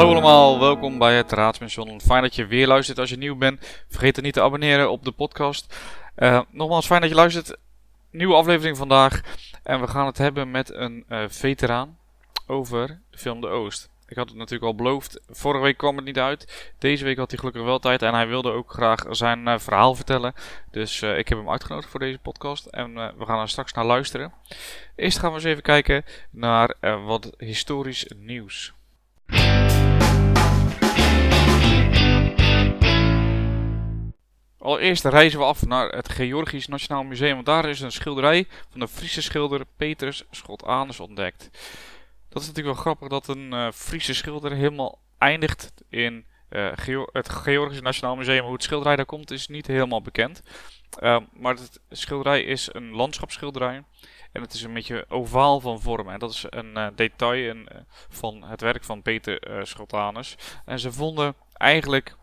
Hallo allemaal, welkom bij het Raadspension. Fijn dat je weer luistert als je nieuw bent. Vergeet er niet te abonneren op de podcast. Uh, nogmaals, fijn dat je luistert. Nieuwe aflevering vandaag. En we gaan het hebben met een uh, veteraan over de film De Oost. Ik had het natuurlijk al beloofd. Vorige week kwam het niet uit. Deze week had hij gelukkig wel tijd. En hij wilde ook graag zijn uh, verhaal vertellen. Dus ik heb hem uitgenodigd voor deze podcast. En we gaan er straks naar luisteren. Eerst gaan we eens even kijken naar wat historisch nieuws. Allereerst reizen we af naar het Georgisch Nationaal Museum, daar is een schilderij van de Friese schilder Petrus Schotanus ontdekt. Dat is natuurlijk wel grappig dat een uh, Friese schilder helemaal eindigt in uh, het Georgisch Nationaal Museum. Hoe het schilderij daar komt is niet helemaal bekend. Uh, maar het schilderij is een landschapsschilderij. En het is een beetje ovaal van vorm. En dat is een detail van het werk van Peter Schotanus. En ze vonden eigenlijk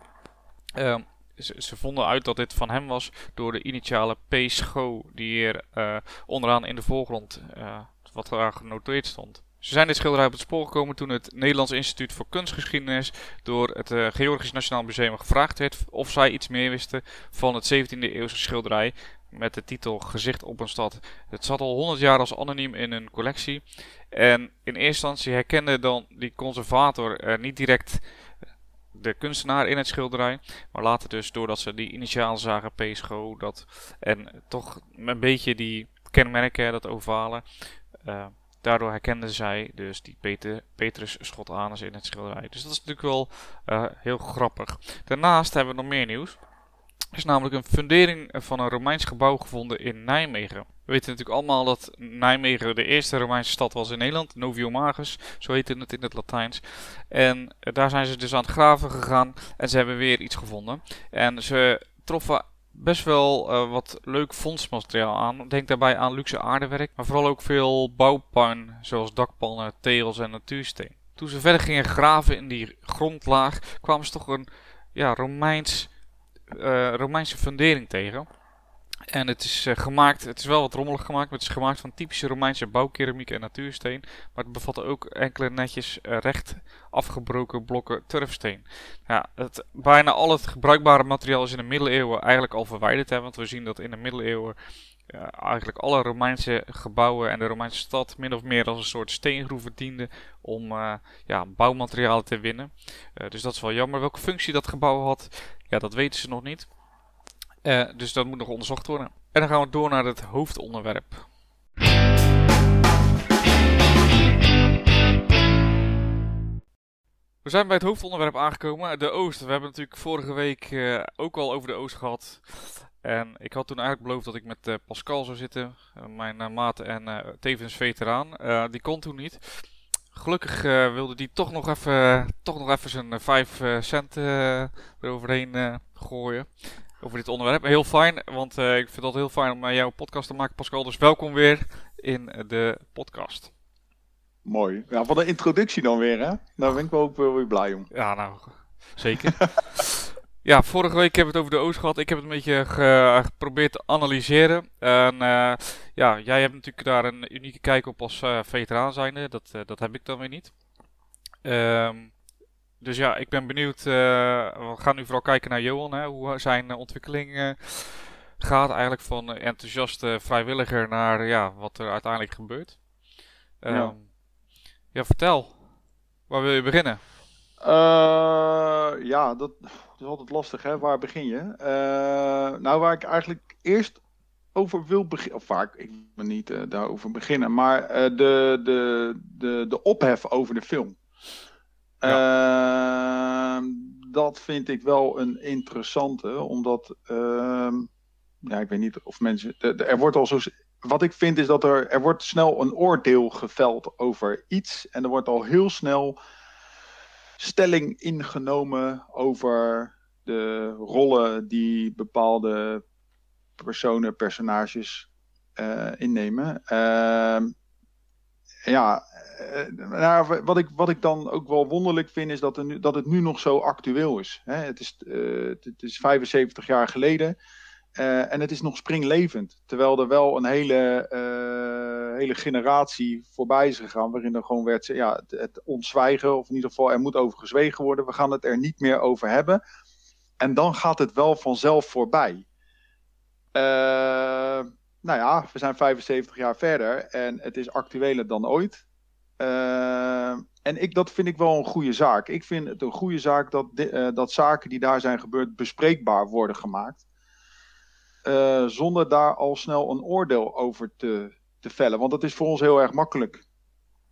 ehm, ze, ze, vonden uit dat dit van hem was door de initiale P. Scho, die hier uh, onderaan in de voorgrond uh, wat daar genoteerd stond. Ze zijn dit schilderij op het spoor gekomen toen het Nederlands Instituut voor Kunstgeschiedenis door het uh, Georgisch Nationaal Museum gevraagd werd of zij iets meer wisten van het 17e eeuwse schilderij met de titel Gezicht op een stad. Het zat al 100 jaar als anoniem in hun collectie en in eerste instantie herkende dan die conservator niet direct de kunstenaar in het schilderij. Maar later dus, doordat ze die initiaal zagen, PSGO, dat, en toch een beetje die kenmerken, dat ovale. Uh, daardoor herkenden zij dus die Peter, Petrus Schotanus in het schilderij. Dus dat is natuurlijk wel uh, heel grappig. Daarnaast hebben we nog meer nieuws. Is namelijk een fundering van een Romeins gebouw gevonden in Nijmegen. We weten natuurlijk allemaal dat Nijmegen de eerste Romeinse stad was in Nederland. Noviomagus, zo heette het in het Latijns. En daar zijn ze dus aan het graven gegaan en ze hebben weer iets gevonden. En ze troffen best wel uh, wat leuk fondsmateriaal aan. Denk daarbij aan luxe aardewerk, maar vooral ook veel bouwpuin, zoals dakpannen, tegels en natuursteen. Toen ze verder gingen graven in die grondlaag, kwamen ze toch een ja, Romeins, uh, Romeinse fundering tegen. En het is uh, gemaakt, het is wel wat rommelig gemaakt, maar het is gemaakt van typische Romeinse bouwkeramiek en natuursteen. Maar het bevat ook enkele netjes uh, recht afgebroken blokken turfsteen. Ja, bijna al het gebruikbare materiaal is in de middeleeuwen eigenlijk al verwijderd. Hè, want we zien dat in de middeleeuwen eigenlijk alle Romeinse gebouwen en de Romeinse stad min of meer als een soort steengroeven dienden om ja, bouwmaterialen te winnen. dus dat is wel jammer. Welke functie dat gebouw had, ja, dat weten ze nog niet. Uh, dus dat moet nog onderzocht worden. En dan gaan we door naar het hoofdonderwerp. We zijn bij het hoofdonderwerp aangekomen, de Oost. We hebben natuurlijk vorige week uh, ook al over de Oost gehad. En ik had toen eigenlijk beloofd dat ik met uh, Pascal zou zitten, mijn maat en tevens veteraan. die kon toen niet. Gelukkig wilde die toch nog even, toch nog even zijn 5 cent eroverheen gooien over dit onderwerp. Heel fijn, want uh, ik vind het altijd heel fijn om uh, jouw podcast te maken, Pascal. Dus welkom weer in de podcast. Mooi. Ja, wat een introductie dan weer, hè? Daar ben ik wel ook weer blij om. Ja, nou, zeker. ja, vorige week hebben we het over de Oost gehad. Ik heb het een beetje ge geprobeerd te analyseren. En uh, ja, jij hebt natuurlijk daar een unieke kijk op als veteraan zijnde. Dat, dat heb ik dan weer niet. Um, dus ja, ik ben benieuwd. We gaan nu vooral kijken naar Johan, hè, hoe zijn ontwikkeling gaat. Eigenlijk van enthousiaste vrijwilliger naar ja, wat er uiteindelijk gebeurt. Um, ja. ja. vertel. Waar wil je beginnen? Ja, dat, dat, is altijd lastig, hè? Waar begin je? nou, waar ik eigenlijk eerst over wil beginnen, of waar ik, ik wil niet daarover beginnen, maar de, de, de, de ophef over de film. Ja. Uh, dat vind ik wel een interessante, omdat, uh, ja, ik weet niet of mensen, er wordt al zo, wat ik vind is dat er, er wordt snel een oordeel geveld over iets en er wordt al heel snel stelling ingenomen over de rollen die bepaalde personen, personages uh, innemen. Uh, ja, uh, nou, wat, ik, wat ik dan ook wel wonderlijk vind, is dat, er nu, dat het nu nog zo actueel is. Hè? Het, is uh, het is 75 jaar geleden uh, en het is nog springlevend. Terwijl er wel een hele, hele generatie voorbij is gegaan. Waarin er gewoon werd ja, het, het ontzwijgen, of in ieder geval er moet over gezwegen worden. We gaan het er niet meer over hebben. En dan gaat het wel vanzelf voorbij. Uh, nou ja, we zijn 75 jaar verder en het is actueler dan ooit. En ik, dat vind ik wel een goede zaak. Ik vind het een goede zaak dat, dat zaken die daar zijn gebeurd bespreekbaar worden gemaakt. Uh, zonder daar al snel een oordeel over te, te vellen. Want dat is voor ons heel erg makkelijk.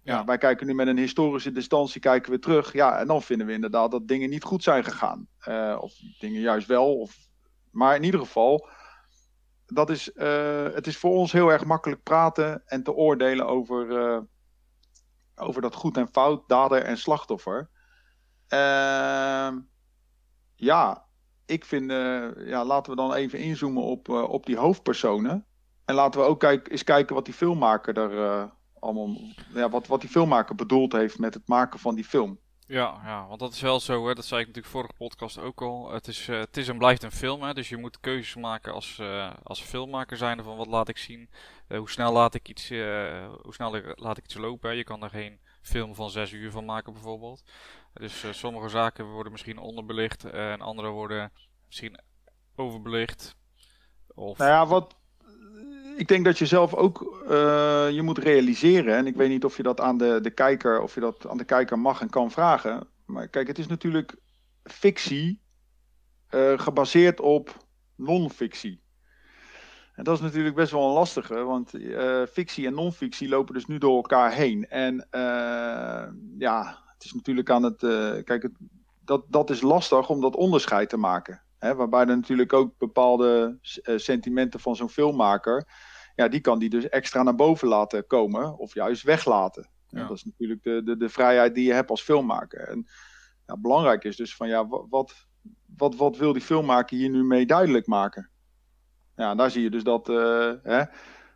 Ja. ja. wij kijken nu met een historische distantie kijken we terug. Ja, en dan vinden we inderdaad dat dingen niet goed zijn gegaan. Uh, of dingen juist wel. Of... Maar in ieder geval, dat is, het is voor ons heel erg makkelijk praten en te oordelen over over dat goed en fout, dader en slachtoffer. Uh, ja, ik vind, uh, ja, laten we dan even inzoomen op, uh, op die hoofdpersonen. En laten we ook kijk, eens kijken wat die filmmaker er uh, allemaal, ja, wat, wat die filmmaker bedoeld heeft met het maken van die film. Ja, ja, want dat is wel zo, hè. dat zei ik natuurlijk vorige podcast ook al. Het is, het is en blijft een film, hè. dus je moet keuzes maken als, als filmmaker zijn van wat laat ik zien. Hoe snel laat ik iets, hoe snel laat ik iets lopen. Hè. Je kan er geen film van zes uur van maken bijvoorbeeld. Dus sommige zaken worden misschien onderbelicht en andere worden misschien overbelicht. Of... Nou ja, wat, ik denk dat je zelf ook uh, je moet realiseren. En ik weet niet of je dat aan de, de kijker, of je dat aan de kijker mag en kan vragen. Maar kijk, het is natuurlijk fictie uh, gebaseerd op non-fictie. En dat is natuurlijk best wel een lastige, want fictie en non-fictie lopen dus nu door elkaar heen. En ja, het is natuurlijk aan het. kijk, het, dat, dat is lastig om dat onderscheid te maken. Hè, waarbij er natuurlijk ook bepaalde uh, sentimenten van zo'n filmmaker, ja, die kan die dus extra naar boven laten komen of juist weglaten. Ja. dat is natuurlijk de, de, de vrijheid die je hebt als filmmaker. En ja, belangrijk is dus van ja, wat, wat, wat wil die filmmaker hier nu mee duidelijk maken? Ja, daar zie je dus dat uh, hè,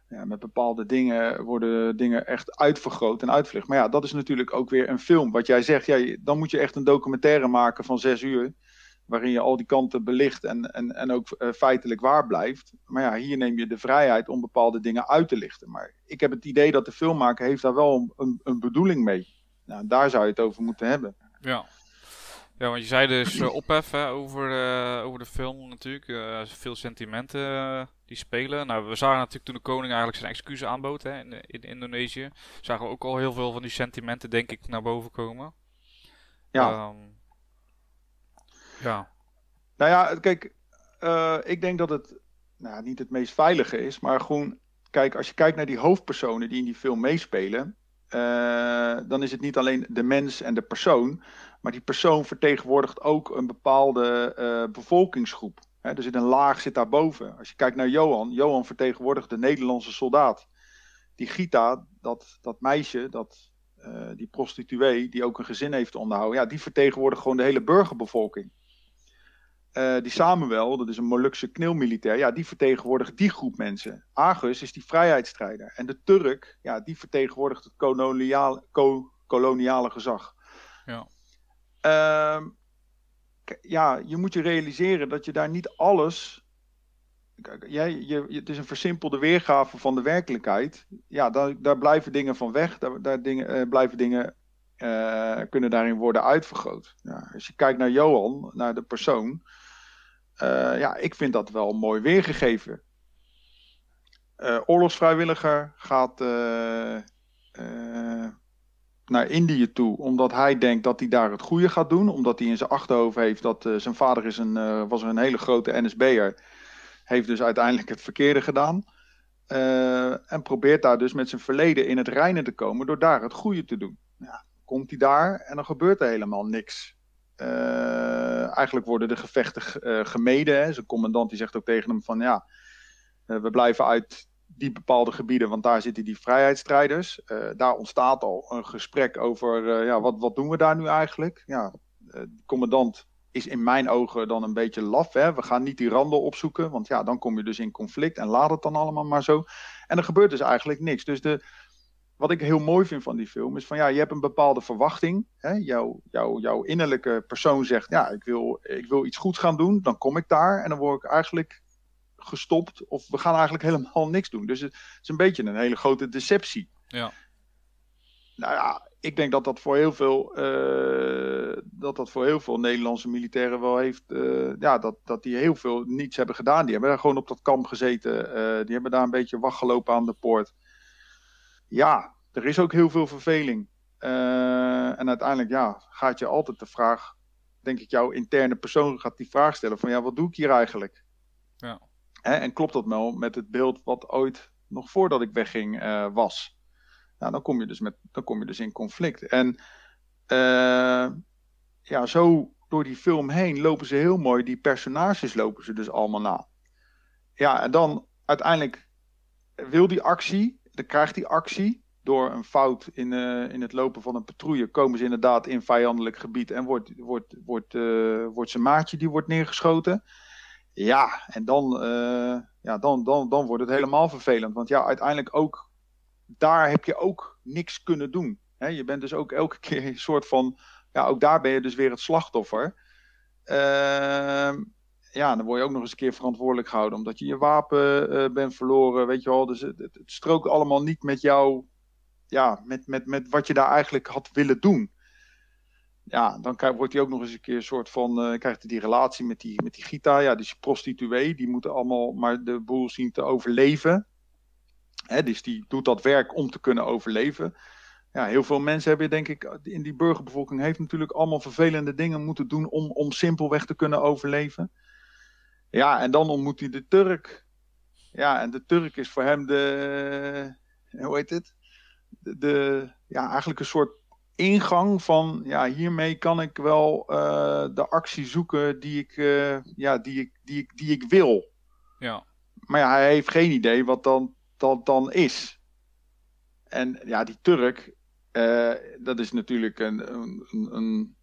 ja, met bepaalde dingen worden dingen echt uitvergroot en uitvlucht. Maar ja, dat is natuurlijk ook weer een film. Wat jij zegt, ja, dan moet je echt een documentaire maken van zes uur waarin je al die kanten belicht en, en, en ook uh, feitelijk waar blijft. Maar ja, hier neem je de vrijheid om bepaalde dingen uit te lichten. Maar ik heb het idee dat de filmmaker heeft daar wel een, een bedoeling mee. Nou, daar zou je het over moeten hebben. Ja. Ja, want je zei dus uh, ophef hè, over, uh, over de film natuurlijk. Veel sentimenten die spelen. Nou, we zagen natuurlijk toen de koning eigenlijk zijn excuses aanbood hè, in, in Indonesië. Zagen we ook al heel veel van die sentimenten denk ik naar boven komen. Ja. Um, ja. Nou ja, kijk, uh, ik denk dat het nou, niet het meest veilige is, maar gewoon, kijk, als je kijkt naar die hoofdpersonen die in die film meespelen, uh, dan is het niet alleen de mens en de persoon, maar die persoon vertegenwoordigt ook een bepaalde uh, bevolkingsgroep. Hè, er zit een laag zit daarboven. Als je kijkt naar Johan, Johan vertegenwoordigt de Nederlandse soldaat. Die Gita, dat, dat meisje, dat, uh, die prostituee, die ook een gezin heeft te onderhouden, ja, die vertegenwoordigt gewoon de hele burgerbevolking. Uh, die Samuel, dat is een Molukse kneelmilitair, ja, die vertegenwoordigt die groep mensen. Agus is die vrijheidsstrijder. En de Turk, ja, die vertegenwoordigt het koloniale, ko koloniale gezag. Ja. Uh, ja, je moet je realiseren dat je daar niet alles. Jij, je, het is een versimpelde weergave van de werkelijkheid. Ja, daar, daar blijven dingen van weg. Daar, daar dingen, uh, blijven dingen. Uh, kunnen daarin worden uitvergroot. Ja, als je kijkt naar Johan, naar de persoon uh, ja, ik vind dat wel mooi weergegeven. Oorlogsvrijwilliger gaat naar Indië toe omdat hij denkt dat hij daar het goede gaat doen. Omdat hij in zijn achterhoofd heeft dat zijn vader is een, was een hele grote NSB'er. Heeft dus uiteindelijk het verkeerde gedaan. en probeert daar dus met zijn verleden in het reinen te komen door daar het goede te doen. Komt hij daar en dan gebeurt er helemaal niks. Uh, eigenlijk worden de gevechten uh, gemeden. Hè. Zijn commandant die zegt ook tegen hem van ja, uh, we blijven uit die bepaalde gebieden, want daar zitten die vrijheidsstrijders. daar ontstaat al een gesprek over ja, wat, wat doen we daar nu eigenlijk. Ja, de commandant is in mijn ogen dan een beetje laf. Hè. We gaan niet die randen opzoeken, want ja, dan kom je dus in conflict en laat het dan allemaal maar zo. En er gebeurt dus eigenlijk niks. Dus de, wat ik heel mooi vind van die film is van ja, je hebt een bepaalde verwachting. Hè? Jouw, jouw, innerlijke persoon zegt ja, ik wil, ik wil iets goeds gaan doen. Dan kom ik daar en dan word ik eigenlijk gestopt. Of we gaan eigenlijk helemaal niks doen. Dus het is een beetje een hele grote deceptie. Ja. Nou ja, ik denk dat dat voor heel veel, uh, dat dat voor heel veel Nederlandse militairen wel heeft. Uh, ja, dat, dat die heel veel niets hebben gedaan. Die hebben daar gewoon op dat kamp gezeten. Uh, die hebben daar een beetje wachtgelopen aan de poort. Ja, er is ook heel veel verveling. en uiteindelijk, ja, gaat je altijd de vraag. Denk ik, jouw interne persoon gaat die vraag stellen: van ja, wat doe ik hier eigenlijk? Hè, en klopt dat wel met het beeld wat ooit nog voordat ik wegging was? Nou, dan kom je dus, met, dan kom je dus in conflict. En uh, ja, zo door die film heen lopen ze heel mooi, die personages lopen ze dus allemaal na. Ja, en dan uiteindelijk wil die actie, dan krijgt die actie door een fout in, uh, in het lopen van een patrouille, komen ze inderdaad in vijandelijk gebied en wordt, wordt, wordt, wordt zijn maatje die wordt neergeschoten. Ja, en dan, ja, dan, dan, dan wordt het helemaal vervelend. Want ja, uiteindelijk ook daar heb je ook niks kunnen doen. je bent dus ook elke keer een soort van. Ja, ook daar ben je dus weer het slachtoffer. Uh, ja, dan word je ook nog eens een keer verantwoordelijk gehouden omdat je je wapen uh, bent verloren. Weet je wel, dus het, het, het, strookt allemaal niet met jou. Ja, met, met, met wat je daar eigenlijk had willen doen. Ja, dan wordt hij ook nog eens een keer een soort van. Uh, krijgt hij die relatie met die, met die Gita. Ja, die prostituee. Die moeten allemaal maar de boel zien te overleven dus die doet dat werk om te kunnen overleven. Ja, heel veel mensen hebben, denk ik, in die burgerbevolking heeft natuurlijk allemaal vervelende dingen moeten doen om, om simpelweg te kunnen overleven. Ja, en dan ontmoet hij de Turk. Ja, en de Turk is voor hem de, hoe heet het? De ja, eigenlijk een soort ingang van, ja, hiermee kan ik wel uh, de actie zoeken die ik, uh, ja, die ik, die ik, die ik wil. Ja. Maar ja, hij heeft geen idee wat dan dat dan is. En ja, die Turk, uh, dat is natuurlijk een, een, een,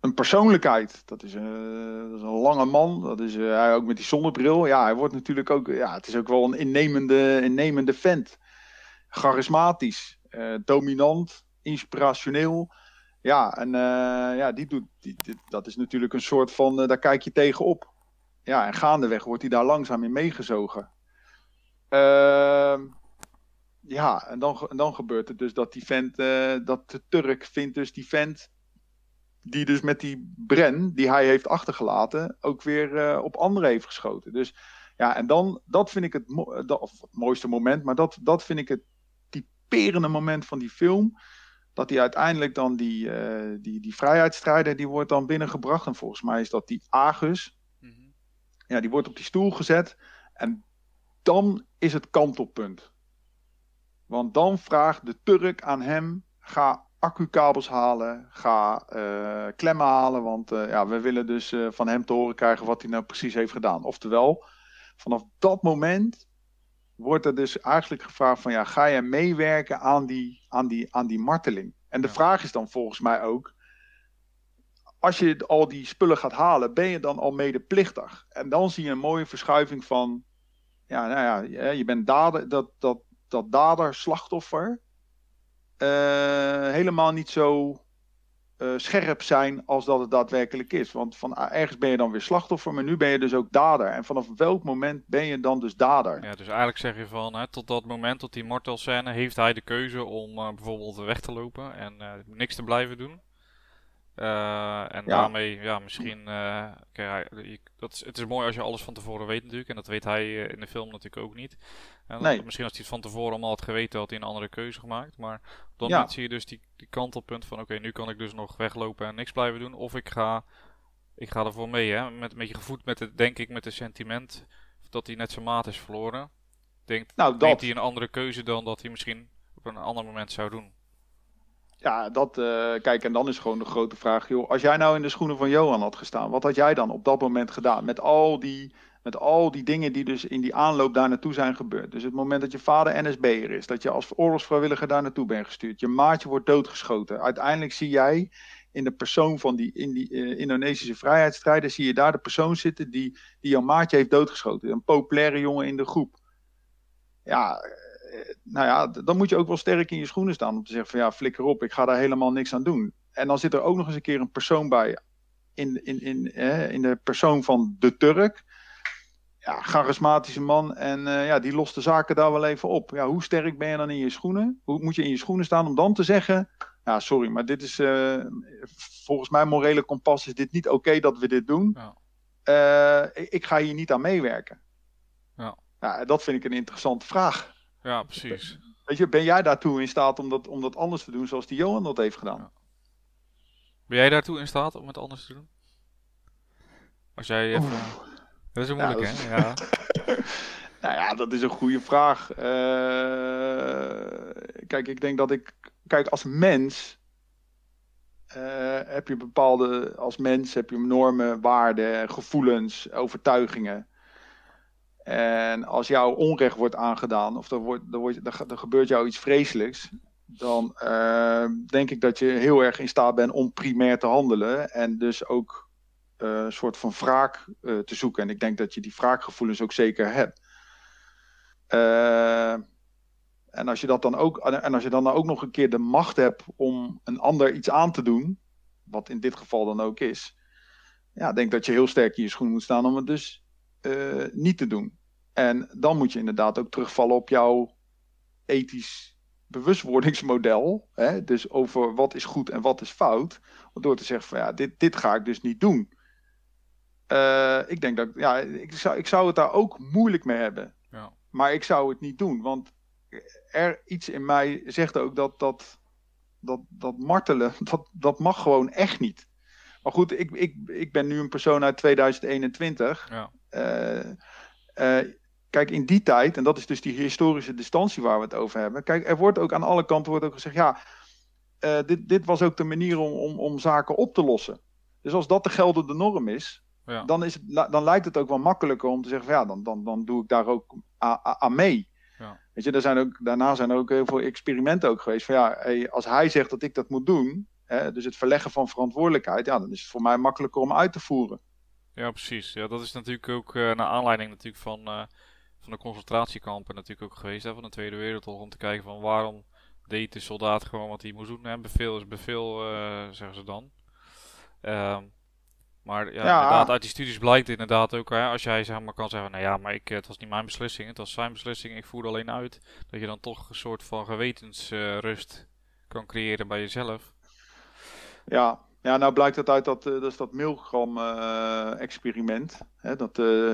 een persoonlijkheid. Dat is, een, dat is, een, lange man. Dat is hij ook met die zonnebril. Ja, hij wordt natuurlijk ook. Ja, het is ook wel een innemende, innemende vent. Charismatisch, dominant, inspirationeel. Ja, en ja, die doet, die, dat is natuurlijk een soort van. daar kijk je tegenop. Ja, en gaandeweg wordt hij daar langzaam in meegezogen. Uh, ja, en dan, dan gebeurt het dus dat die vent, uh, dat de Turk vindt dus die vent, die dus met die Bren, die hij heeft achtergelaten, ook weer op anderen heeft geschoten. Dus ja, en dan, dat vind ik het, mo mooiste moment, maar dat, dat vind ik het typerende moment van die film. Dat hij uiteindelijk dan die, uh, die, die vrijheidsstrijder, die wordt dan binnengebracht. En volgens mij is dat die Agus. Mm -hmm. Ja, die wordt op die stoel gezet. En dan is het kantelpunt. Want dan vraagt de Turk aan hem: ga accukabels halen, ga uh, klemmen halen. Want uh, ja, we willen dus van hem te horen krijgen wat hij nou precies heeft gedaan. Oftewel, vanaf dat moment wordt er dus eigenlijk gevraagd: van ja, ga je meewerken aan die, aan die, aan die marteling? En de ja. vraag is dan volgens mij ook. Als je al die spullen gaat halen, ben je dan al medeplichtig? En dan zie je een mooie verschuiving van ja, nou ja, je bent dader, dat, dat, dat dader-slachtoffer uh, helemaal niet zo scherp zijn als dat het daadwerkelijk is. Want van uh, ergens ben je dan weer slachtoffer, maar nu ben je dus ook dader. En vanaf welk moment ben je dan dus dader? Ja, dus eigenlijk zeg je van, hè, tot dat moment, tot die mortal scène, heeft hij de keuze om bijvoorbeeld weg te lopen en niks te blijven doen. Uh, en ja. daarmee, ja, misschien. Uh, je, dat is, het is mooi als je alles van tevoren weet, natuurlijk. En dat weet hij uh, in de film natuurlijk ook niet. En nee. Misschien als hij het van tevoren allemaal had geweten, had hij een andere keuze gemaakt. Maar op dat ja. zie je dus die, die kantelpunt van: oké, okay, nu kan ik dus nog weglopen en niks blijven doen. Of ik ga, ik ga ervoor mee, hè. Met een beetje gevoed met het, denk ik, met het sentiment dat hij net zijn maat is verloren. Denkt, nou, dat... denkt hij een andere keuze dan dat hij misschien op een ander moment zou doen. Ja, dat, uh, kijk, en dan is gewoon de grote vraag, joh, als jij nou in de schoenen van Johan had gestaan, wat had jij dan op dat moment gedaan? Met al die, met al die dingen die dus in die aanloop daar naartoe zijn gebeurd. Dus het moment dat je vader NSB'er is, dat je als oorlogsvrijwilliger daar naartoe bent gestuurd, je maatje wordt doodgeschoten. Uiteindelijk zie jij in de persoon van die, in die uh, Indonesische vrijheidsstrijder, zie je daar de persoon zitten die, die jouw maatje heeft doodgeschoten. Een populaire jongen in de groep. Ja, nou ja, dan moet je ook wel sterk in je schoenen staan om te zeggen van ja, flikker op, ik ga daar helemaal niks aan doen. En dan zit er ook nog eens een keer een persoon bij, in, in, in, in de persoon van de Turk. ja, charismatische man en uh, ja, die lost de zaken daar wel even op. Ja, hoe sterk ben je dan in je schoenen? Hoe moet je in je schoenen staan om dan te zeggen, ja, sorry, maar dit is uh, volgens mijn morele kompas is dit niet oké dat we dit doen. Ja. Uh, ik, ga hier niet aan meewerken. Ja. ja. Dat vind ik een interessante vraag. Ja, precies. Weet je, ben jij daartoe in staat om dat, om dat anders te doen zoals die Johan dat heeft gedaan? Ja. Ben jij daartoe in staat om het anders te doen? Als jij even... Dat is een moeilijk, hè? Ja. nou ja, dat is een goede vraag. Uh, kijk, ik denk dat ik... Kijk, als mens... Uh, heb je bepaalde... Als mens heb je normen, waarden, gevoelens, overtuigingen. En als jou onrecht wordt aangedaan... Of er, wordt, er, wordt, er, gebeurt jou iets vreselijks dan uh, denk ik dat je heel erg in staat bent om primair te handelen. En dus ook uh, een soort van wraak uh, te zoeken. En ik denk dat je die wraakgevoelens ook zeker hebt. en als je dat dan ook, en als je dan ook nog een keer de macht hebt om een ander iets aan te doen, wat in dit geval dan ook is, ja, denk dat je heel sterk in je schoen moet staan om het dus niet te doen. En dan moet je inderdaad ook terugvallen op jouw ethisch bewustwordingsmodel, hè, dus over wat is goed en wat is fout, door te zeggen van ja, dit, dit ga ik dus niet doen. Uh, ik denk dat, ja, ik zou, ik zou het daar ook moeilijk mee hebben. Ja. Maar ik zou het niet doen, want er iets in mij zegt ook dat dat, dat, dat martelen, dat, dat mag gewoon echt niet. Maar goed, ik, ik, ik ben nu een persoon uit 2021. Ja. Uh, uh, Kijk, in die tijd, en dat is dus die historische distantie waar we het over hebben. Kijk, er wordt ook aan alle kanten wordt ook gezegd, ja, uh, dit, dit was ook de manier om, om, om zaken op te lossen. Dus als dat de geldende norm is, ja. dan, is het, dan lijkt het ook wel makkelijker om te zeggen, van, ja, dan, dan, dan doe ik daar ook aan mee. Ja. Weet je, er zijn ook, daarna zijn er ook heel veel experimenten ook geweest. Van ja, hey, als hij zegt dat ik dat moet doen, hè, dus het verleggen van verantwoordelijkheid, ja, dan is het voor mij makkelijker om uit te voeren. Ja, precies. Ja, dat is natuurlijk ook uh, naar aanleiding natuurlijk van uh, van de concentratiekampen natuurlijk ook geweest hè, van de Tweede Wereldoorlog. Om te kijken van waarom deed de soldaat gewoon wat hij moest doen. Hè? Bevel is bevel, uh, zeggen ze dan. Um, maar ja, ja, inderdaad, uit die studies blijkt inderdaad ook, hè, als jij zeg maar kan zeggen, nou ja, maar ik, het was niet mijn beslissing, het was zijn beslissing, ik voerde alleen uit, dat je dan toch een soort van gewetensrust kan creëren bij jezelf. Ja, ja, nou blijkt het uit dat, uh, dat, is dat Milgram-experiment. Uh, dat uh,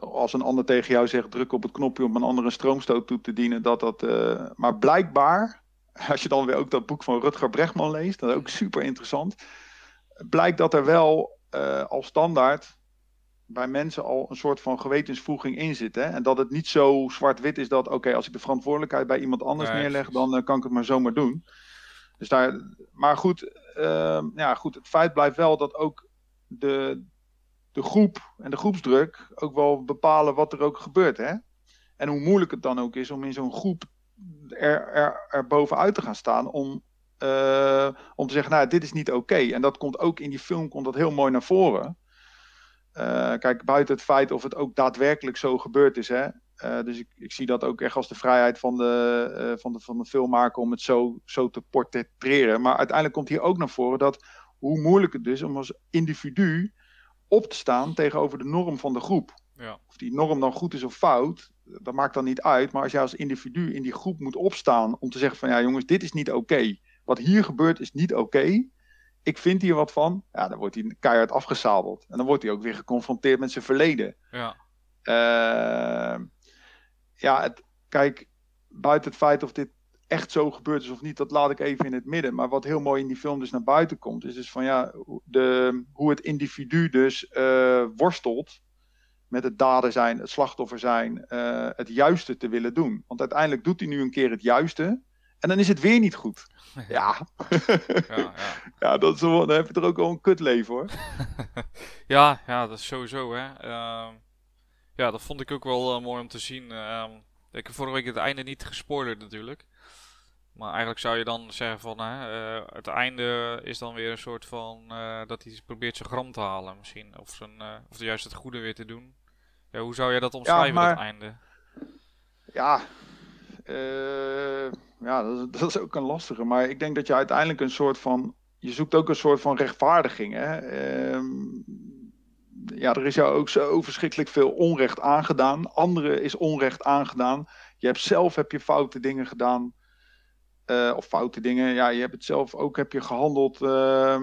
als een ander tegen jou zegt, druk op het knopje om een ander een stroomstoot toe te dienen. Dat dat, maar blijkbaar, als je dan weer ook dat boek van Rutger Bregman leest, dat is ook super interessant. Blijkt dat er wel als standaard bij mensen al een soort van gewetensvoeging in zit. Hè? En dat het niet zo zwart-wit is dat, oké, als ik de verantwoordelijkheid bij iemand anders neerleg, dan kan ik het maar zomaar doen. Dus daar, maar goed, ja, goed, het feit blijft wel dat ook de, de groep en de groepsdruk ook wel bepalen wat er ook gebeurt. Hè? En hoe moeilijk het dan ook is om in zo'n groep er, er, er bovenuit te gaan staan om, uh, om te zeggen, nou, dit is niet oké. En dat komt ook in die film komt dat heel mooi naar voren. Uh, kijk, buiten het feit of het ook daadwerkelijk zo gebeurd is, hè, uh, dus ik, ik, zie dat ook echt als de vrijheid van de, uh, van de, van de filmmaker om het zo, zo te portretteren. Maar uiteindelijk komt hier ook naar voren dat hoe moeilijk het is om als individu op te staan tegenover de norm van de groep. Ja. Of die norm dan goed is of fout, dat maakt dan niet uit. Maar als jij als individu in die groep moet opstaan om te zeggen van ja jongens, dit is niet oké. Wat hier gebeurt is niet oké. Ik vind hier wat van. Ja, dan wordt hij keihard afgezadeld. En dan wordt hij ook weer geconfronteerd met zijn verleden. Ja. Uh, ja, het, kijk, buiten het feit of dit echt zo gebeurd is of niet, dat laat ik even in het midden. Maar wat heel mooi in die film dus naar buiten komt, is dus van ja, de, hoe het individu dus uh, worstelt met het dader zijn, het slachtoffer zijn, uh, het juiste te willen doen. Want uiteindelijk doet hij nu een keer het juiste. En dan is het weer niet goed. Ja. ja, ja. ja dat is wel, dan heb je er ook wel een kutleven hoor. ja, ja, dat is sowieso hè. Uh, ja, dat vond ik ook wel uh, mooi om te zien. Uh, ik heb vorige week het einde niet gespoilerd natuurlijk. Maar eigenlijk zou je dan zeggen van uh, het einde is dan weer een soort van dat hij probeert zijn gram te halen misschien. Of, zijn, of juist het goede weer te doen. Ja, hoe zou jij dat omschrijven, ja, maar... het einde? Ja, ja dat is, dat, is, ook een lastige. Maar ik denk dat je uiteindelijk een soort van... Je zoekt ook een soort van rechtvaardiging. Hè? Ehm, ja, er is jou ook zo verschrikkelijk veel onrecht aangedaan. Anderen is onrecht aangedaan. Je hebt zelf heb je foute dingen gedaan. Uh, of foute dingen. Ja, je hebt het zelf ook heb je gehandeld. Uh,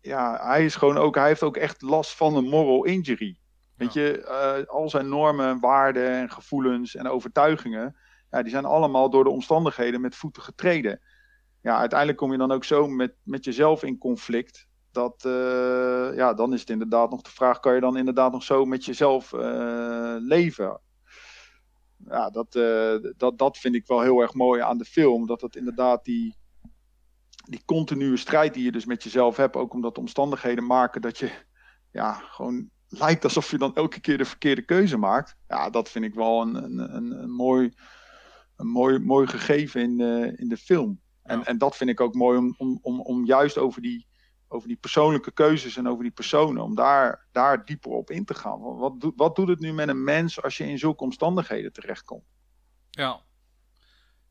ja, hij is gewoon ook, hij heeft ook echt last van een moral injury. Weet je, uh, al zijn normen, waarden en gevoelens en overtuigingen, ja, die zijn allemaal door de omstandigheden met voeten getreden. Ja, uiteindelijk kom je dan ook zo met, met jezelf in conflict. Dat, uh, ja, dan is het inderdaad nog de vraag: kan je dan inderdaad nog zo met jezelf uh, leven? Ja, dat, dat, dat vind ik wel heel erg mooi aan de film. Dat het inderdaad die, die continue strijd die je dus met jezelf hebt, ook omdat de omstandigheden maken dat je ja, gewoon lijkt alsof je dan elke keer de verkeerde keuze maakt. Ja, dat vind ik wel een, een, een, een mooi, een mooi, mooi gegeven in de, in de film. En, ja. en dat vind ik ook mooi om, om, om, om juist over die, over die persoonlijke keuzes en over die personen, om daar, daar dieper op in te gaan. Wat, doet, wat doet het nu met een mens als je in zulke omstandigheden terechtkomt? Ja,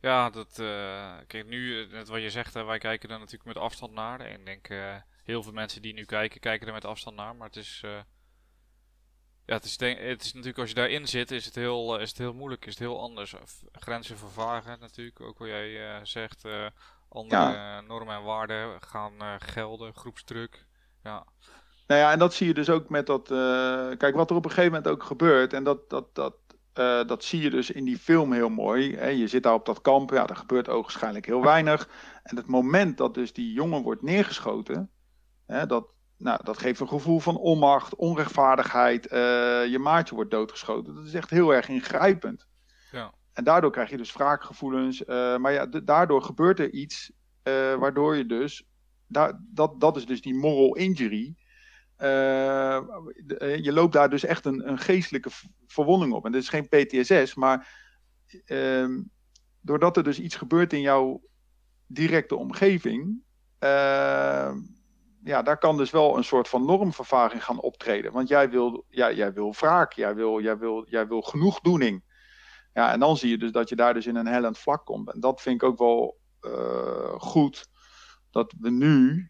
ja, dat, uh, kijk, nu, net wat je zegt, wij kijken er natuurlijk met afstand naar. En ik denk, uh, heel veel mensen die nu kijken, kijken er met afstand naar. Maar het is, ja, het is, denk, het is natuurlijk, als je daarin zit, is het heel, is het heel moeilijk, is het heel anders. Grenzen vervagen natuurlijk, ook wat jij zegt. Andere ja. normen en waarden gaan gelden, groepsdruk. Ja. Nou ja, en dat zie je dus ook met dat. kijk, wat er op een gegeven moment ook gebeurt. En dat, dat, dat, uh, dat zie je dus in die film heel mooi. Hè? Je zit daar op dat kamp, ja, er gebeurt ogenschijnlijk heel weinig. En het moment dat dus die jongen wordt neergeschoten, hè, dat, nou, dat geeft een gevoel van onmacht, onrechtvaardigheid. Uh, je maatje wordt doodgeschoten. Dat is echt heel erg ingrijpend. Ja. En daardoor krijg je dus wraakgevoelens. Uh, maar ja, daardoor gebeurt er iets waardoor je dus, dat, dat is dus die moral injury. Uh, je loopt daar dus echt een, een geestelijke verwonding op. En dit is geen PTSS, maar uh, doordat er dus iets gebeurt in jouw directe omgeving, uh, ja, daar kan dus wel een soort van normvervaging gaan optreden. Want jij wil, ja, jij wil wraak, jij wil, jij, wil, jij wil genoegdoening. Ja, en dan zie je dus dat je daar dus in een hellend vlak komt. En dat vind ik ook wel goed, dat we nu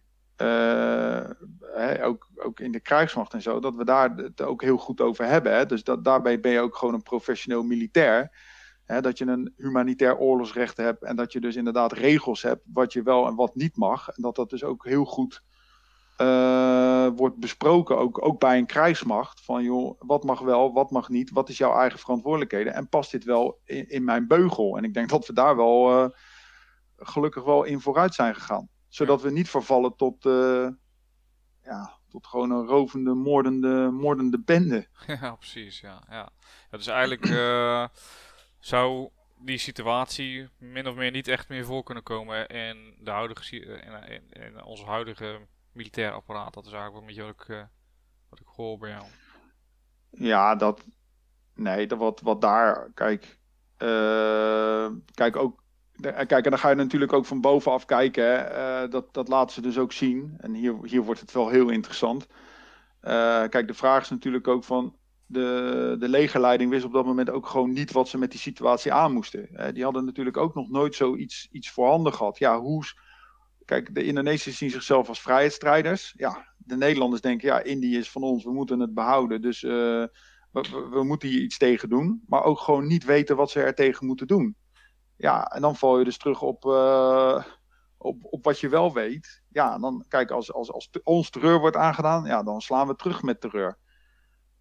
hè, ook, ook in de krijgsmacht en zo, dat we daar het ook heel goed over hebben. Hè? Dus dat, daarbij ben je ook gewoon een professioneel militair. Hè? Dat je een humanitair oorlogsrecht hebt en dat je dus inderdaad regels hebt wat je wel en wat niet mag. En dat dat dus ook heel goed uh, wordt besproken, ook, ook bij een krijgsmacht. Van joh, wat mag wel, wat mag niet, wat is jouw eigen verantwoordelijkheden en past dit wel in, in mijn beugel? En ik denk dat we daar wel uh, gelukkig wel in vooruit zijn gegaan zodat we niet vervallen tot, uh, ja, tot gewoon een rovende, moordende, moordende bende. Ja, precies. Ja, ja. ja dus eigenlijk zou die situatie min of meer niet echt meer voor kunnen komen in, de huidige, in, in, in ons huidige militair apparaat. Dat is eigenlijk een beetje wat ik, uh, wat ik hoor bij. Ja, dat. Nee, dat wat, wat daar. Kijk. Uh, kijk, ook Kijk, en dan ga je natuurlijk ook van bovenaf kijken. Uh, dat, dat laten ze dus ook zien. En hier, hier wordt het wel heel interessant. Kijk, de vraag is natuurlijk ook van. De, de legerleiding wist op dat moment ook gewoon niet wat ze met die situatie aan moesten. Die hadden natuurlijk ook nog nooit zoiets iets voorhanden gehad. Ja, hoe. Kijk, de Indonesiërs zien zichzelf als vrijheidsstrijders. Ja, de Nederlanders denken, ja, Indië is van ons, we moeten het behouden. Dus we, we, we moeten hier iets tegen doen. Maar ook gewoon niet weten wat ze er tegen moeten doen. Ja, en dan val je dus terug op, uh, op, op wat je wel weet. Ja, dan kijk, als, als, als ons terreur wordt aangedaan, ja, dan slaan we terug met terreur.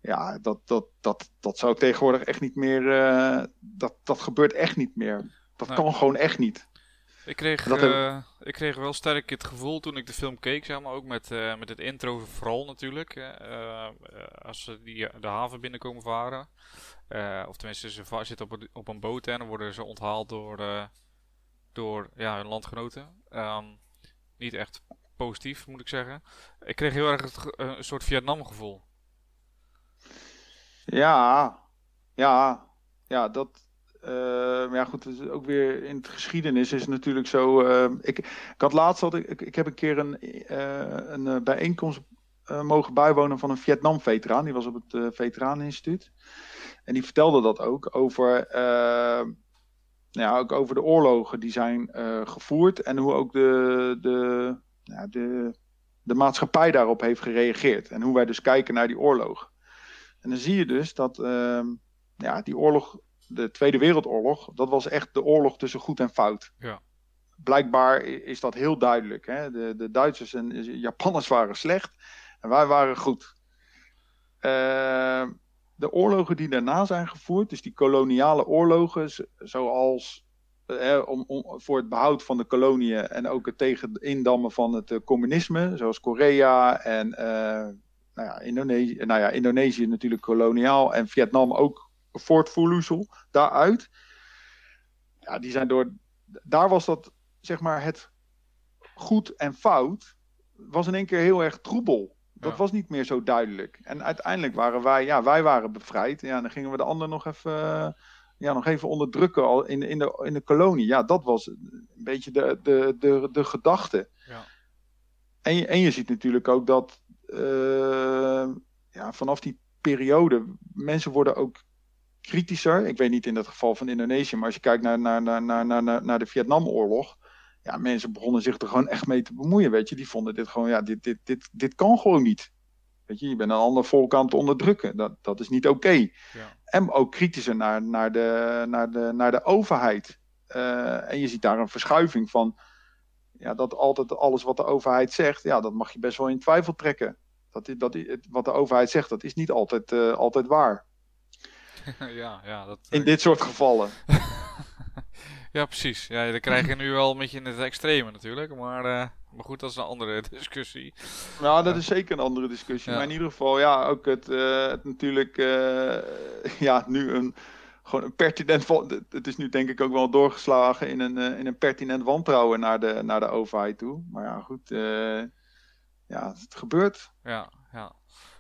Ja, dat, dat, dat, dat zou tegenwoordig echt niet meer. Uh, dat, dat gebeurt echt niet meer. Dat kan gewoon echt niet. Ik kreeg, dat uh, ik kreeg wel sterk het gevoel toen ik de film keek, zeg maar, ook met, uh, met het intro vooral natuurlijk. Uh, als ze die, de haven binnenkomen varen. of tenminste, ze zitten op een, op een boot en dan worden ze onthaald door, door ja, hun landgenoten. Um, niet echt positief, moet ik zeggen. Ik kreeg heel erg het, een soort Vietnam gevoel. Ja, ja, ja, dat, uh, maar ja, goed, ook weer in het geschiedenis is het natuurlijk zo. Uh, ik, ik had laatst had ik, ik, heb een keer een, uh, een bijeenkomst mogen bijwonen van een Vietnam-veteraan. Die was op het Veteraneninstituut. En die vertelde dat ook over, nou ja, ook over de oorlogen die zijn gevoerd. En hoe ook de, de, de, de maatschappij daarop heeft gereageerd. En hoe wij dus kijken naar die oorlog. En dan zie je dus dat ehm, ja, die oorlog, de Tweede Wereldoorlog, dat was echt de oorlog tussen goed en fout. Ja. Blijkbaar is dat heel duidelijk. Hè? De, de Duitsers en Japanners waren slecht en wij waren goed. Ehm, de oorlogen die daarna zijn gevoerd, dus die koloniale oorlogen, zoals eh, om, om, voor het behoud van de koloniën en ook het tegen indammen van het uh, communisme, zoals Korea en uh, nou, ja, Indonesië, nou ja, Indonesië natuurlijk koloniaal en Vietnam ook voortvoersel daaruit. Ja, die zijn door, daar was dat, zeg maar, het goed en fout, was in één keer heel erg troebel. Dat was niet meer zo duidelijk. En uiteindelijk waren wij, ja, wij waren bevrijd. Ja, dan gingen we de ander nog even, ja, nog even onderdrukken al in, in, de, in de kolonie. Ja, dat was een beetje de, de, de, de gedachte. Ja. En, je, en je ziet natuurlijk ook dat uh, ja, vanaf die periode, mensen worden ook kritischer. Ik weet niet in het geval van Indonesië, maar als je kijkt naar, naar, naar, naar, naar, naar de Vietnamoorlog. Ja, mensen begonnen zich er gewoon echt mee te bemoeien, weet je. Die vonden dit gewoon, ja, dit, dit, dit, dit kan gewoon niet. Weet je, je bent een ander volk aan het onderdrukken. Dat, dat is niet oké. Ja. En ook kritischer naar, naar, de, naar, de, naar de overheid. Uh, en je ziet daar een verschuiving van ja, dat altijd alles wat de overheid zegt, ja, dat mag je best wel in twijfel trekken. Dat, dat, wat de overheid zegt, dat is niet altijd, uh, altijd waar. ja, ja, dat, in dit soort gevallen. ja, precies. Ja, dan krijg je nu wel een beetje in het extreme natuurlijk. Maar, uh, maar goed, dat is een andere discussie. Nou, dat is zeker een andere discussie. Ja. Maar in ieder geval, ja, ook het, uh, het natuurlijk, ja, nu een gewoon een pertinent. Het is nu denk ik ook wel doorgeslagen in een, in een pertinent wantrouwen naar de, naar de overheid toe. Maar ja, goed. Ja, het gebeurt. Ja, ja.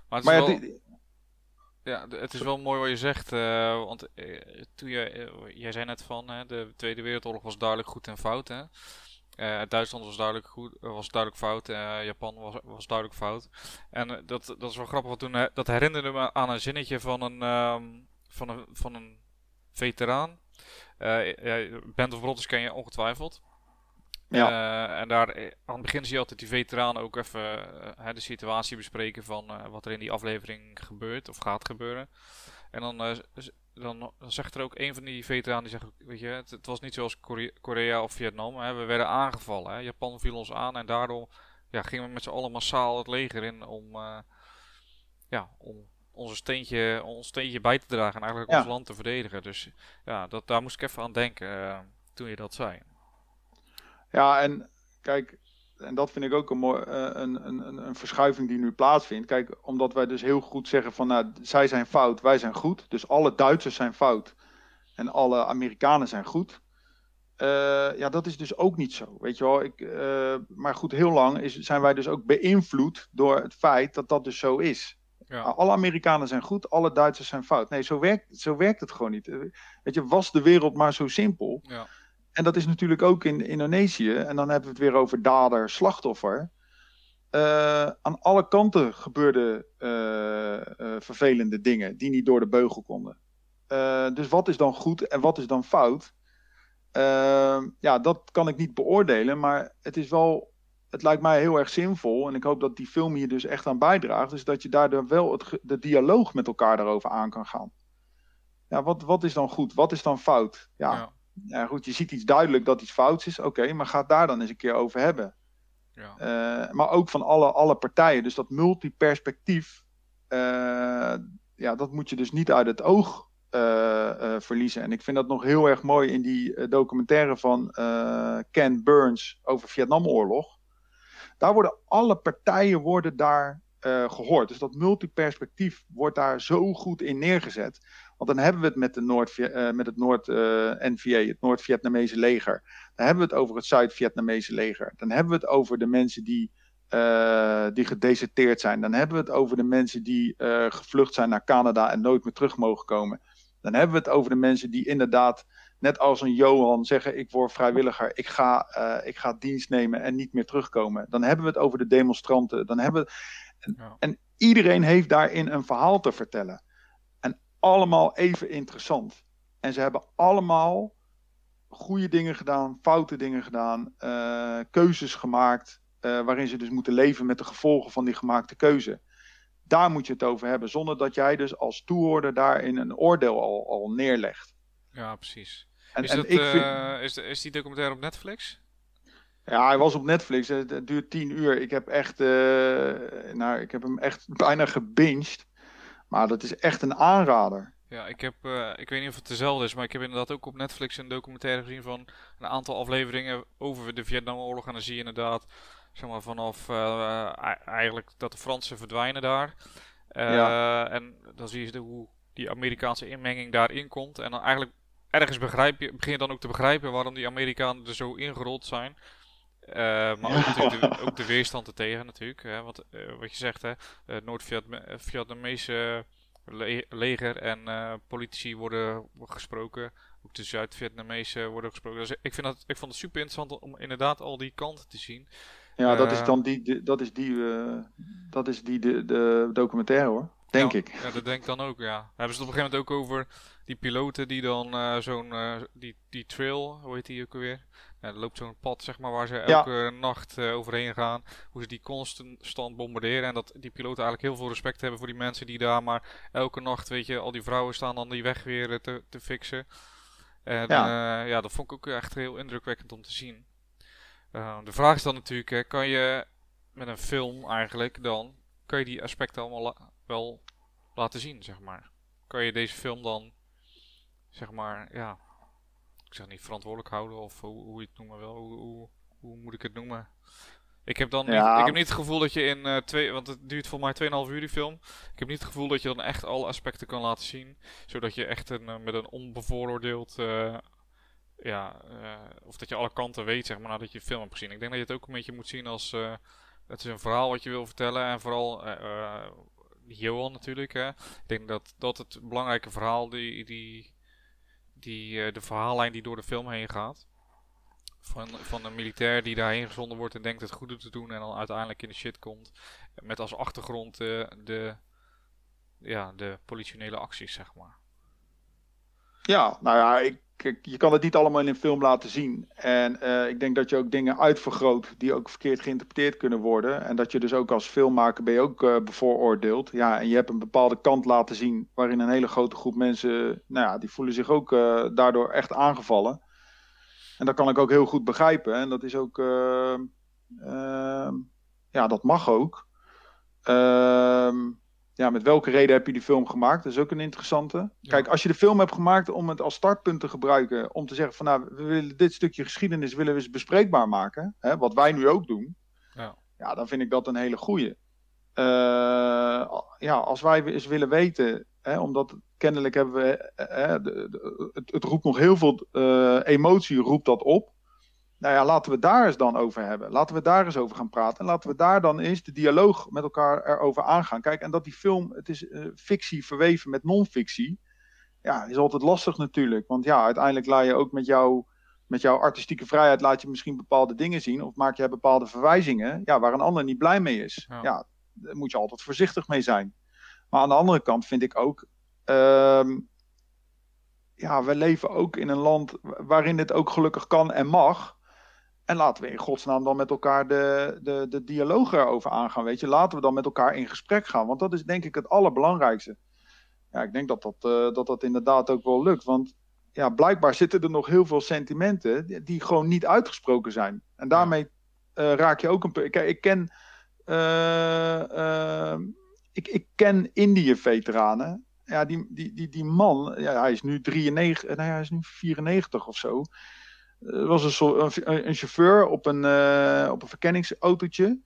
Maar het is, maar wel, ja, het is wel mooi wat je zegt. Uh, want toen je, jij zei net van de Tweede Wereldoorlog was duidelijk goed en fout. Hè? Duitsland was duidelijk goed, was duidelijk fout. Japan was, was duidelijk fout. En dat, dat is wel grappig, want toen dat herinnerde me aan een zinnetje van een, um, van een, van een veteraan. Band of Brothers ken je ongetwijfeld. Ja. Uh, en daar aan het begin zie je altijd die veteraan ook even uh, de situatie bespreken van wat er in die aflevering gebeurt of gaat gebeuren. En dan, dan, dan, zegt er ook een van die veteranen die zegt, weet je, het, het was niet zoals Korea, Korea of Vietnam. Hè, we werden aangevallen. Hè. Japan viel ons aan en daardoor ja, gingen we met z'n allen massaal het leger in om, ja, om onze steentje, ons steentje bij te dragen en eigenlijk ons land te verdedigen. Dus ja, dat, daar moest ik even aan denken toen je dat zei. Ja, en kijk, en dat vind ik ook een, mooi, uh, een, een, een verschuiving die nu plaatsvindt. Kijk, omdat wij dus heel goed zeggen van, nou, zij zijn fout, wij zijn goed. Dus alle Duitsers zijn fout en alle Amerikanen zijn goed. Uh, ja, dat is dus ook niet zo. Weet je wel, ik, uh, maar goed, heel lang is, zijn wij dus ook beïnvloed door het feit dat dat dus zo is. Ja. Alle Amerikanen zijn goed, alle Duitsers zijn fout. Nee, zo werkt, zo werkt het gewoon niet. Weet je, was de wereld maar zo simpel. Ja. En dat is natuurlijk ook in Indonesië. En dan hebben we het weer over dader, slachtoffer. Uh, aan alle kanten gebeurden uh, uh, vervelende dingen die niet door de beugel konden. dus wat is dan goed en wat is dan fout? ja, dat kan ik niet beoordelen, maar het is wel het lijkt mij heel erg zinvol, en ik hoop dat die film hier dus echt aan bijdraagt, is dat je daardoor wel het, de dialoog met elkaar daarover aan kan gaan. Ja, wat, wat is dan goed? Wat is dan fout? Ja. Ja goed, je ziet iets duidelijk dat iets fout is, oké, maar ga het daar dan eens een keer over hebben. Ja. Uh, maar ook van alle, alle partijen. Dus dat multiperspectief, uh, ja, dat moet je dus niet uit het oog uh, verliezen. En ik vind dat nog heel erg mooi in die documentaire van Ken Burns over Vietnamoorlog. Daar worden alle partijen worden daar gehoord. Dus dat multiperspectief wordt daar zo goed in neergezet. Want dan hebben we het met, de Noord, uh, met het Noord-NVA, uh, het Noord-Vietnamese leger. Dan hebben we het over het Zuid-Vietnamese leger. Dan hebben we het over de mensen die, uh, die gedeserteerd zijn. Dan hebben we het over de mensen die gevlucht zijn naar Canada en nooit meer terug mogen komen. Dan hebben we het over de mensen die inderdaad net als een Johan zeggen: Ik word vrijwilliger, ik ga, ik ga dienst nemen en niet meer terugkomen. Dan hebben we het over de demonstranten. Dan hebben we... en, ja. en iedereen heeft daarin een verhaal te vertellen. Allemaal even interessant. En ze hebben allemaal goede dingen gedaan, foute dingen gedaan, uh, keuzes gemaakt. eh, waarin ze dus moeten leven met de gevolgen van die gemaakte keuze. Daar moet je het over hebben, zonder dat jij dus als toehoorder daarin een oordeel al, al neerlegt. Ja, precies. En, is, en dat, ik vind, eh, is, is die documentaire op Netflix? ja, hij was op Netflix. Het, duurt tien uur. Ik heb echt, eh, nou, ik heb hem echt bijna gebinged. Maar dat is echt een aanrader. Ja, ik heb, eh, ik weet niet of het dezelfde is, maar ik heb inderdaad ook op Netflix een documentaire gezien van een aantal afleveringen over de Vietnamoorlog. En dan zie je inderdaad, zeg maar, vanaf eh, eigenlijk dat de Fransen verdwijnen daar. Eh, En dan zie je de- hoe die Amerikaanse inmenging daarin komt. En dan eigenlijk ergens begrijp je, begin je dan ook te begrijpen waarom die Amerikanen er zo ingerold zijn. Eh, maar ook, natuurlijk de, ook de weerstand ertegen natuurlijk. Hè, want eh, wat je zegt, hè, het Noord-Vietnamese le- leger en eh, politici worden gesproken. Ook de Zuid-Vietnamese worden gesproken. Dus ik, vind dat, ik vond het super interessant om inderdaad al die kanten te zien. Ja, dat is Eh, dan die, de- dat is die, eh, dat is die de, de documentaire hoor. Denk Ja, ik. Ja, dat denk ik dan ook, ja. Daar hebben ze het op een gegeven moment ook over die piloten die dan eh, zo'n, eh, die, die trail, hoe heet die ook alweer? Er loopt zo'n pad, zeg maar, waar ze elke nacht eh, overheen gaan. Hoe ze die constant bombarderen. En dat die piloten eigenlijk heel veel respect hebben voor die mensen die daar maar elke nacht, weet je, al die vrouwen staan dan die weg weer eh, te, te fixen. En ja. ja, dat vond ik ook echt heel indrukwekkend om te zien. Eh, de vraag is dan natuurlijk, kan je met een film eigenlijk dan, kan je die aspecten allemaal la- wel laten zien, zeg maar. Kan je deze film dan, zeg maar, ja, ik zeg niet verantwoordelijk houden of hoe, hoe je het noemen wil, hoe, hoe, hoe moet ik het noemen? Ik heb dan Ja. niet, ik heb niet het gevoel dat je in eh, twee, want het duurt volgens mij 2,5 uur die film. Ik heb niet het gevoel dat je dan echt alle aspecten kan laten zien, zodat je echt een, eh, met een onbevooroordeeld, eh, ja, of dat je alle kanten weet, zeg maar, nadat je de film hebt gezien. Ik denk dat je het ook een beetje moet zien als, het is een verhaal wat je wil vertellen en vooral Johan natuurlijk. Hè. Ik denk dat dat het belangrijke verhaal, die, die, die, eh, de verhaallijn die door de film heen gaat. Van, van een militair die daarheen gezonden wordt en denkt het goede te doen en dan uiteindelijk in de shit komt. Met als achtergrond eh, de, ja, de politionele acties, zeg maar. Ja, nou ja, ik, ik- je kan het niet allemaal in een film laten zien. En eh, ik denk dat je ook dingen uitvergroot die ook verkeerd geïnterpreteerd kunnen worden. En dat je dus ook als filmmaker ben je ook eh, bevooroordeeld. Ja, en je hebt een bepaalde kant laten zien waarin een hele grote groep mensen, nou ja, die voelen zich ook eh, daardoor echt aangevallen. En dat kan ik ook heel goed begrijpen. En dat is ook, eh, ehm, ja, dat mag ook. Ehm ja, met welke reden heb je die film gemaakt? Dat is ook een interessante. Kijk, als je de film hebt gemaakt om het als startpunt te gebruiken, om te zeggen van nou, we willen dit stukje geschiedenis willen we eens bespreekbaar maken, hè, wat wij nu ook doen, Ja. ja, dan vind ik dat een hele goeie. Eh, ja, als wij eens willen weten, hè, omdat kennelijk hebben we, eh, eh, de- de- het, het roept nog heel veel eh, emotie, roept dat op. Nou ja, laten we daar eens dan over hebben. Laten we daar eens over gaan praten. En laten we daar dan eens de dialoog met elkaar erover aangaan. Kijk, en dat die film, het is eh, fictie verweven met non-fictie. Ja, is altijd lastig natuurlijk. Want ja, uiteindelijk laat je ook met, jou, met jouw artistieke vrijheid laat je misschien bepaalde dingen zien. Of maak je bepaalde verwijzingen. Ja, waar een ander niet blij mee is. Ja. Ja, daar moet je altijd voorzichtig mee zijn. Maar aan de andere kant vind ik ook. ehm, ja, we leven ook in een land waarin dit ook gelukkig kan en mag. En laten we in godsnaam dan met elkaar de, de, de dialoog erover aangaan. Weet je, laten we dan met elkaar in gesprek gaan. Want dat is denk ik het allerbelangrijkste. Ja, ik denk dat dat, eh, dat, dat inderdaad ook wel lukt. Want ja, blijkbaar zitten er nog heel veel sentimenten die, die gewoon niet uitgesproken zijn. En daarmee eh, raak je ook een. Kijk, ik ken. eh, eh, ik, ik ken Indië-veteranen. Ja, die, die, die, die man, ja, hij is nu 93, nee, hij is nu 94 of zo. Er was een, soort- een, een chauffeur op een, eh, op een verkenningsautootje.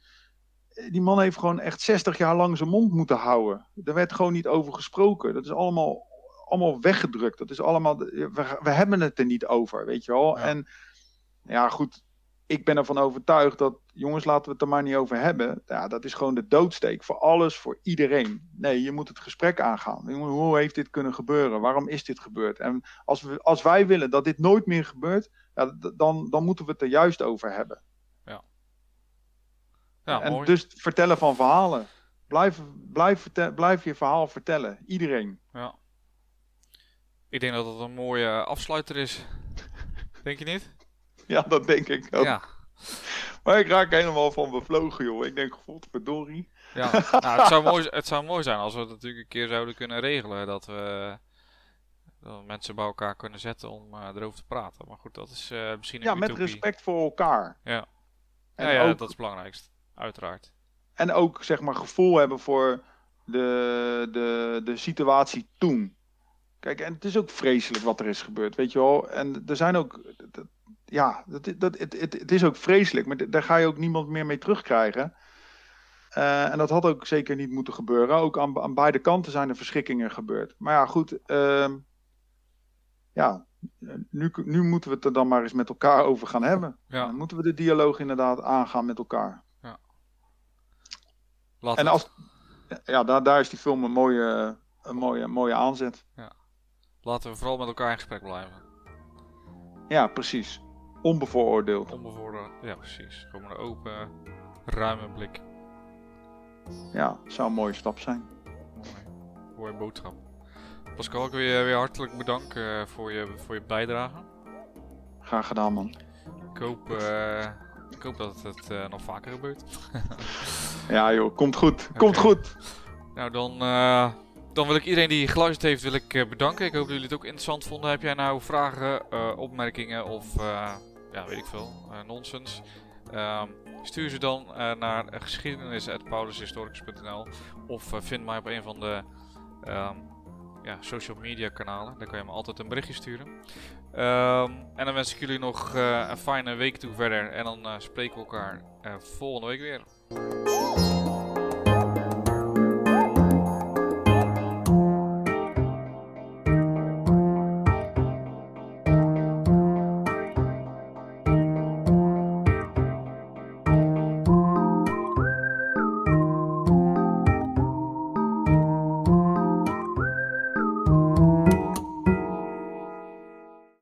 Die man heeft gewoon echt 60 jaar lang zijn mond moeten houden. Er werd gewoon niet over gesproken. Dat is allemaal, allemaal weggedrukt. Dat is allemaal, we, we hebben het er niet over, weet je wel. Ja. En ja, goed. Ik ben ervan overtuigd dat, jongens, laten we het er maar niet over hebben. Ja, dat is gewoon de doodsteek voor alles, voor iedereen. Nee, je moet het gesprek aangaan. Hoe heeft dit kunnen gebeuren? Waarom is dit gebeurd? En als, we, als wij willen dat dit nooit meer gebeurt, ja, dan, dan moeten we het er juist over hebben. Ja, en mooi. dus vertellen van verhalen. Blijf, blijf, blijf je verhaal vertellen. Iedereen. Ja. Ik denk dat het een mooie afsluiter is. Denk je niet? Ja, dat denk ik ook. Ja. Maar ik raak helemaal van bevlogen, joh. Ik denk, godverdorie. Ja, nou, het, zou mooi, het zou mooi zijn als we het natuurlijk een keer zouden kunnen regelen. Dat we, dat mensen bij elkaar kunnen zetten om uh, erover te praten. Maar goed, dat is uh, misschien een Ja, met respect voor elkaar. Ja, En ja, ja ook, dat is het belangrijkste. Uiteraard. en ook, zeg maar, gevoel hebben voor de, de, de situatie toen. Kijk, en het is ook vreselijk wat er is gebeurd, weet je wel. En er zijn ook... dat- ja, dat, dat, het, het, het is ook vreselijk, maar daar ga je ook niemand meer mee terugkrijgen. Eh, en dat had ook zeker niet moeten gebeuren. Ook aan, aan beide kanten zijn er verschrikkingen gebeurd. Maar ja, goed. ehm, ja, nu, nu moeten we het er dan maar eens met elkaar over gaan hebben. Ja, Dan moeten we de dialoog inderdaad aangaan met elkaar. laat En als, ja, daar, daar is die film een mooie, een mooie, mooie aanzet. laten we vooral met elkaar in gesprek blijven. Ja, precies. Onbevooroordeeld. Onbevooroordeeld. Ja, precies. Gewoon een open, ruime blik. Ja, zou een mooie stap zijn. Mooi. Mooie boodschap. Pascal, ik wil je weer hartelijk bedanken eh, voor je, voor je bijdrage. Graag gedaan, man. Ik hoop, eh, ik hoop dat het eh, nog vaker gebeurt. Ja, joh, komt goed. Komt goed. Nou, dan, dan wil ik iedereen die geluisterd heeft wil ik, bedanken. Ik hoop dat jullie het ook interessant vonden. Heb jij nou vragen, opmerkingen of, ja, weet ik veel, nonsens? Ehm, stuur ze dan naar geschiedenis.paulushistoricus.nl of vind mij op een van de ehm, ja, social media kanalen. Daar kan je me altijd een berichtje sturen. Ehm, en dan wens ik jullie nog eh, een fijne week toe verder. En dan eh, spreken we elkaar eh, volgende week weer.